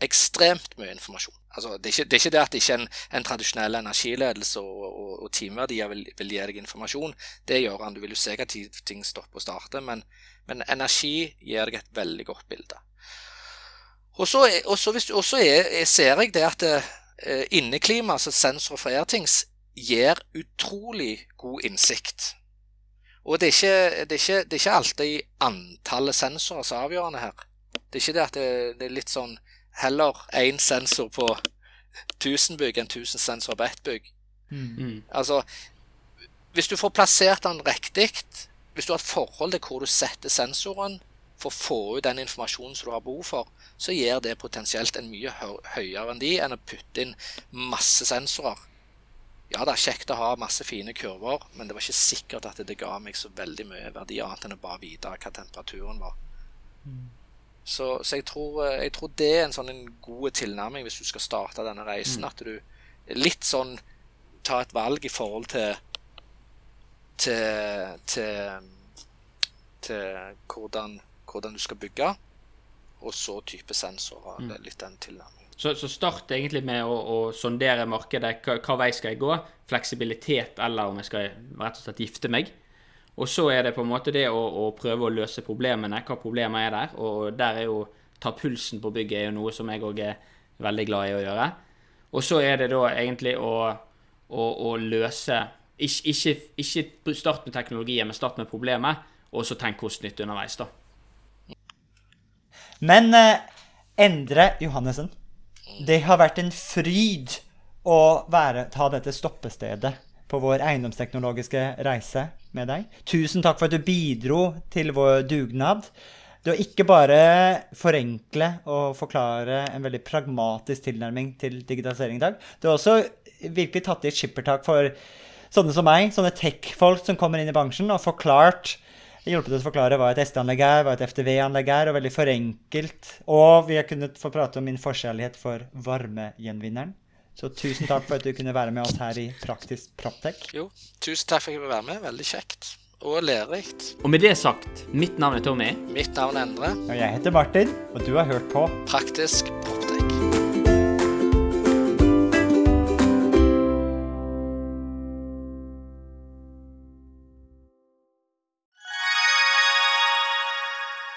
ekstremt mye informasjon. Altså, det, er ikke, det, er ikke, det at ikke en, en tradisjonell energiledelse og, og, og timeverdier vil, vil, gi deg informasjon. Det gjør han. Du vil jo se hva ting stopper og starter, men, men energi gir deg et veldig godt bilde. Og så, ser jeg det at Eh, inneklima, altså sensor for airtings, gir utrolig god innsikt. Og det er ikke, det er ikke, det er ikke alltid antallet sensorer som er avgjørende her. Det er ikke det at det, det er litt sånn heller én sensor på 1000 bygg enn 1000 sensorer på ett bygg. Mm. Altså, hvis du får plassert den riktig, hvis du har et forhold til hvor du setter sensoren for å få ut den informasjonen som du har behov for, så gir det potensielt en mye høyere enn de enn å putte inn masse sensorer. Ja, det er kjekt å ha masse fine kurver, men det var ikke sikkert at det ga meg så veldig mye verdi annet enn å bare vite hva temperaturen var. Så, så jeg, tror, eh, jeg tror det er en sånn en god tilnærming hvis du skal starte denne reisen. At du litt sånn tar et valg i forhold til til, til, til hvordan, hvordan du skal bygge, og så type sensorer. Det er litt den tilnærmingen. Så, så start egentlig med å, å sondere markedet. Hva, hva vei skal jeg gå? Fleksibilitet, eller om jeg skal rett og slett gifte meg. Og så er det på en måte det å, å prøve å løse problemene. Hva problemer er der? Og der er jo ta pulsen på bygget er jo noe som jeg òg er veldig glad i å gjøre. Og så er det da egentlig å, å, å løse ikke, ikke, ikke start med teknologien, men start med problemet, og så tenk kost-nytt underveis, da. Men eh, Endre Johannessen, det har vært en fryd å være, ta dette stoppestedet på vår eiendomsteknologiske reise med deg. Tusen takk for at du bidro til vår dugnad. Det å ikke bare forenkle og forklare en veldig pragmatisk tilnærming til digitalisering i dag, det har også virkelig tatt i et skippertak for sånne som meg, sånne tech-folk som kommer inn i bransjen, og forklart hjulpet oss å forklare hva et SD-anlegg er, hva et FTV-anlegg er, og veldig forenkelt. Og vi har kunnet få prate om min forkjærlighet for varmegjenvinneren. Så tusen takk for at du kunne være med oss her i Praktisk Proptech. Jo, tusen takk for at jeg fikk være med. Veldig kjekt. Og lærerikt. Og med det sagt, mitt navn er Tommy. Mitt navn er Endre. Og jeg heter Martin, og du har hørt på Praktisk Proptech.